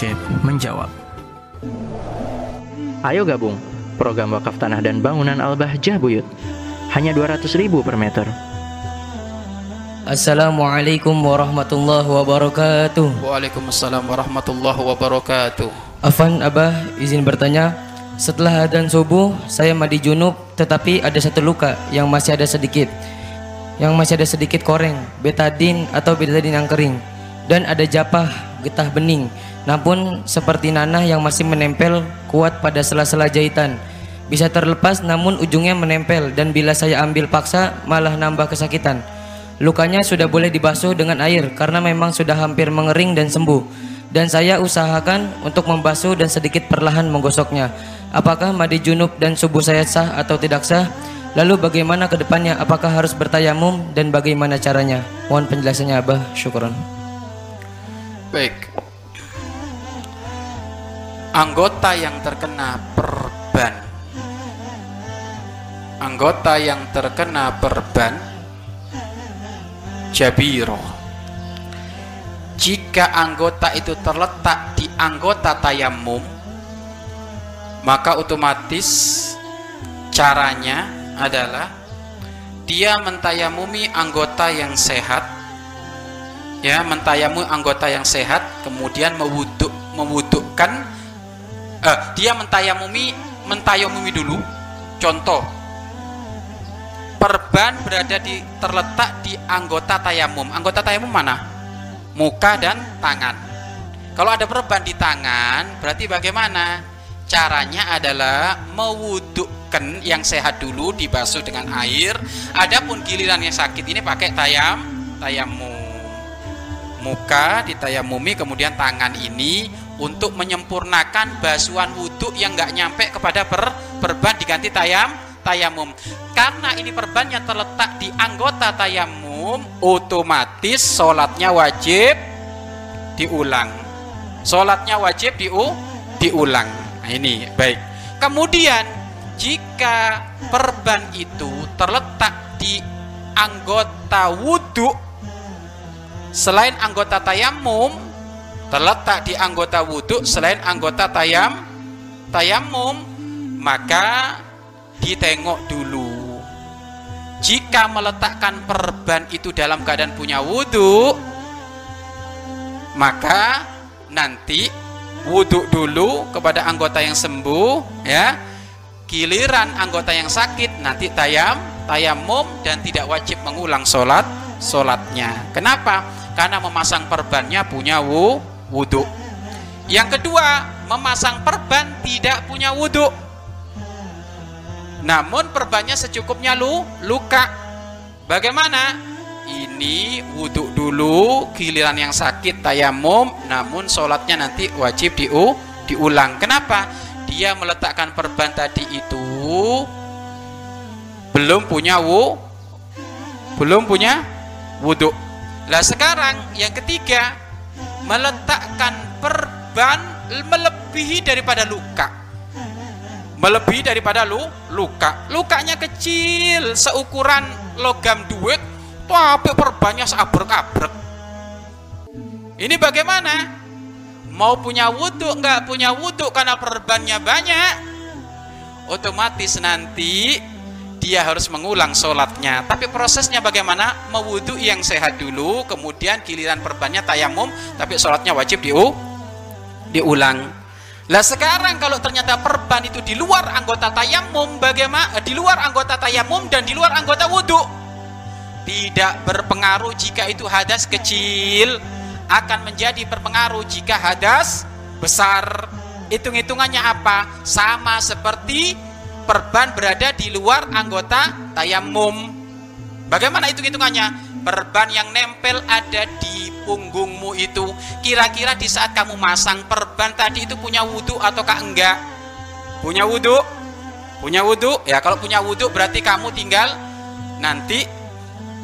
Syekh menjawab. Ayo gabung program wakaf tanah dan bangunan Al-Bahjah Buyut. Hanya 200 ribu per meter. Assalamualaikum warahmatullahi wabarakatuh. Waalaikumsalam warahmatullahi wabarakatuh. Afan Abah izin bertanya. Setelah adzan subuh, saya mandi junub, tetapi ada satu luka yang masih ada sedikit. Yang masih ada sedikit koreng, betadin atau betadin yang kering. Dan ada japah, getah bening. Namun seperti nanah yang masih menempel kuat pada sela-sela jahitan. Bisa terlepas namun ujungnya menempel dan bila saya ambil paksa malah nambah kesakitan. Lukanya sudah boleh dibasuh dengan air karena memang sudah hampir mengering dan sembuh. Dan saya usahakan untuk membasuh dan sedikit perlahan menggosoknya. Apakah mandi junub dan subuh saya sah atau tidak sah? Lalu bagaimana ke depannya? Apakah harus bertayamum dan bagaimana caranya? Mohon penjelasannya Abah. Syukron. Baik. Anggota yang terkena perban. Anggota yang terkena perban jabiro. Jika anggota itu terletak di anggota tayamum, maka otomatis caranya adalah dia mentayamumi anggota yang sehat ya mentayamumi anggota yang sehat kemudian mewuduk mewudukkan eh, dia mentayamumi mentayamumi dulu. Contoh. Perban berada di terletak di anggota tayamum. Anggota tayamum mana? Muka dan tangan. Kalau ada perban di tangan berarti bagaimana? Caranya adalah mewudukkan yang sehat dulu dibasuh dengan air. Adapun giliran yang sakit ini pakai tayam tayamum. Muka ditayamumi kemudian tangan ini untuk menyempurnakan basuhan wudhu yang nggak nyampe kepada per, perban diganti tayam tayamum. Karena ini perban yang terletak di anggota tayamum otomatis sholatnya wajib diulang. Sholatnya wajib diu, diulang. Nah ini baik. Kemudian jika perban itu terletak di anggota wudhu selain anggota tayamum terletak di anggota wudhu selain anggota tayam tayamum maka ditengok dulu. Jika meletakkan perban itu dalam keadaan punya wudhu maka nanti wudhu dulu kepada anggota yang sembuh ya. Giliran anggota yang sakit nanti tayam tayamum dan tidak wajib mengulang sholat sholatnya kenapa? Karena memasang perbannya punya wu, wudhu yang kedua memasang perban tidak punya wudhu namun perbannya secukupnya lu luka. Bagaimana? Ini wudhu dulu giliran yang sakit tayamum. Namun sholatnya nanti wajib diu, diulang. Kenapa? Dia meletakkan perban tadi itu belum punya wu belum punya wudhu lah sekarang yang ketiga meletakkan perban melebihi daripada luka. Melebihi daripada lu luka. Lukanya kecil seukuran logam duit tapi perbannya seabrek-abrek. Ini bagaimana? Mau punya wudhu nggak punya wudhu karena perbannya banyak otomatis nanti dia harus mengulang sholatnya. Tapi prosesnya bagaimana? Mewudhu yang sehat dulu kemudian giliran perbannya tayamum tapi sholatnya wajib diu diulang. Lah sekarang kalau ternyata perban itu di luar anggota tayamum bagaimana di luar anggota tayamum dan di luar anggota wudhu tidak berpengaruh jika itu hadas kecil akan menjadi berpengaruh jika hadas besar. Hitung-hitungannya apa? Sama seperti perban berada di luar anggota tayamum bagaimana hitung-hitungannya? Perban yang nempel ada di punggungmu itu. Kira-kira di saat kamu masang perban tadi itu punya wudhu ataukah enggak? Punya wudhu? Punya wudhu? Ya kalau punya wudhu berarti kamu tinggal nanti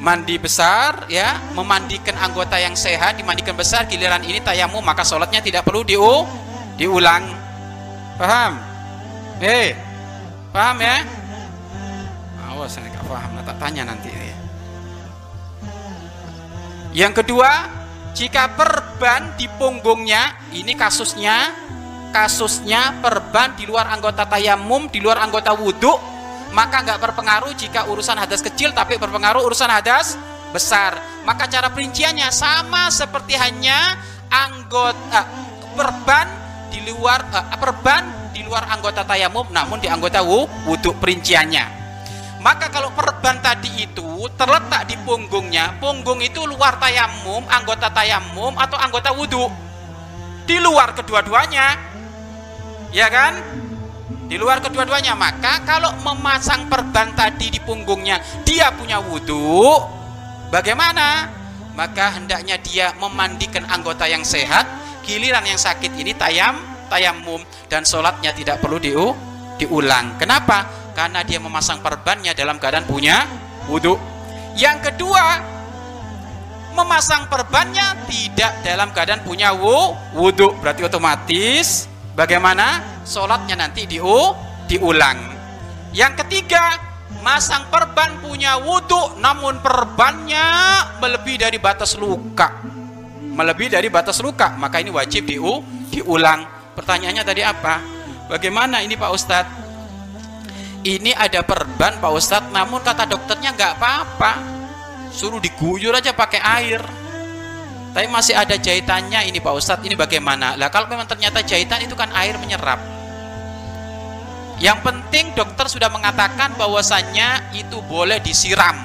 mandi besar ya memandikan anggota yang sehat dimandikan besar giliran ini tayamu maka sholatnya tidak perlu diu diulang. Paham? Eh paham ya? Awas saya nggak paham nah, tak tanya nanti ya. yang kedua jika perban di punggungnya ini kasusnya kasusnya perban di luar anggota tayamum di luar anggota wudhu maka nggak berpengaruh jika urusan hadas kecil tapi berpengaruh urusan hadas besar. Maka cara perinciannya sama seperti hanya anggota perban di luar uh, perban di luar anggota tayamum namun di anggota wudhu perinciannya maka kalau perban tadi itu terletak di punggungnya, punggung itu luar tayamum, anggota tayamum atau anggota wudhu. Di luar kedua-duanya. Ya kan? Di luar kedua-duanya. Maka kalau memasang perban tadi di punggungnya, dia punya wudhu, bagaimana? Maka hendaknya dia memandikan anggota yang sehat, giliran yang sakit ini tayam, tayamum dan sholatnya tidak perlu diu, diulang. Kenapa? karena dia memasang perbannya dalam keadaan punya wudhu. Yang kedua, memasang perbannya tidak dalam keadaan punya wudhu. Berarti otomatis bagaimana sholatnya nanti diu, diulang. Yang ketiga, masang perban punya wudhu namun perbannya melebihi dari batas luka. Melebihi dari batas luka, maka ini wajib diu, diulang. Pertanyaannya tadi apa? Bagaimana ini Pak Ustadz? ini ada perban Pak Ustadz namun kata dokternya nggak apa-apa. Suruh diguyur aja pakai air. Tapi masih ada jahitannya ini Pak Ustadz ini bagaimana? Lah kalau memang ternyata jahitan itu kan air menyerap. Yang penting dokter sudah mengatakan bahwasannya itu boleh disiram.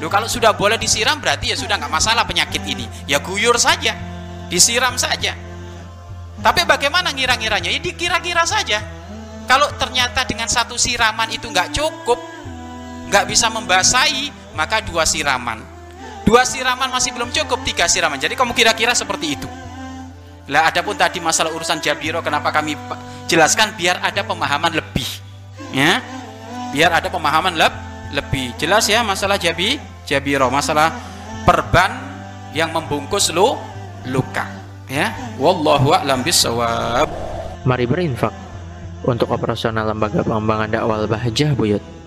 Loh kalau sudah boleh disiram berarti ya sudah nggak masalah penyakit ini. Ya guyur saja disiram saja tapi bagaimana ngira-ngiranya ya dikira-kira saja kalau ternyata dengan satu siraman itu nggak cukup, nggak bisa membasahi, maka dua siraman. Dua siraman masih belum cukup, tiga siraman. Jadi kamu kira-kira seperti itu. Lah adapun tadi masalah urusan Jabiro kenapa kami jelaskan biar ada pemahaman lebih. Ya. Biar ada pemahaman leb, lebih. Jelas ya masalah Jabi, Jabiro, masalah perban yang membungkus lu luka. Ya. Wallahu a'lam Mari berinfak untuk operasional lembaga pengembangan dakwah Bahjah Buyut.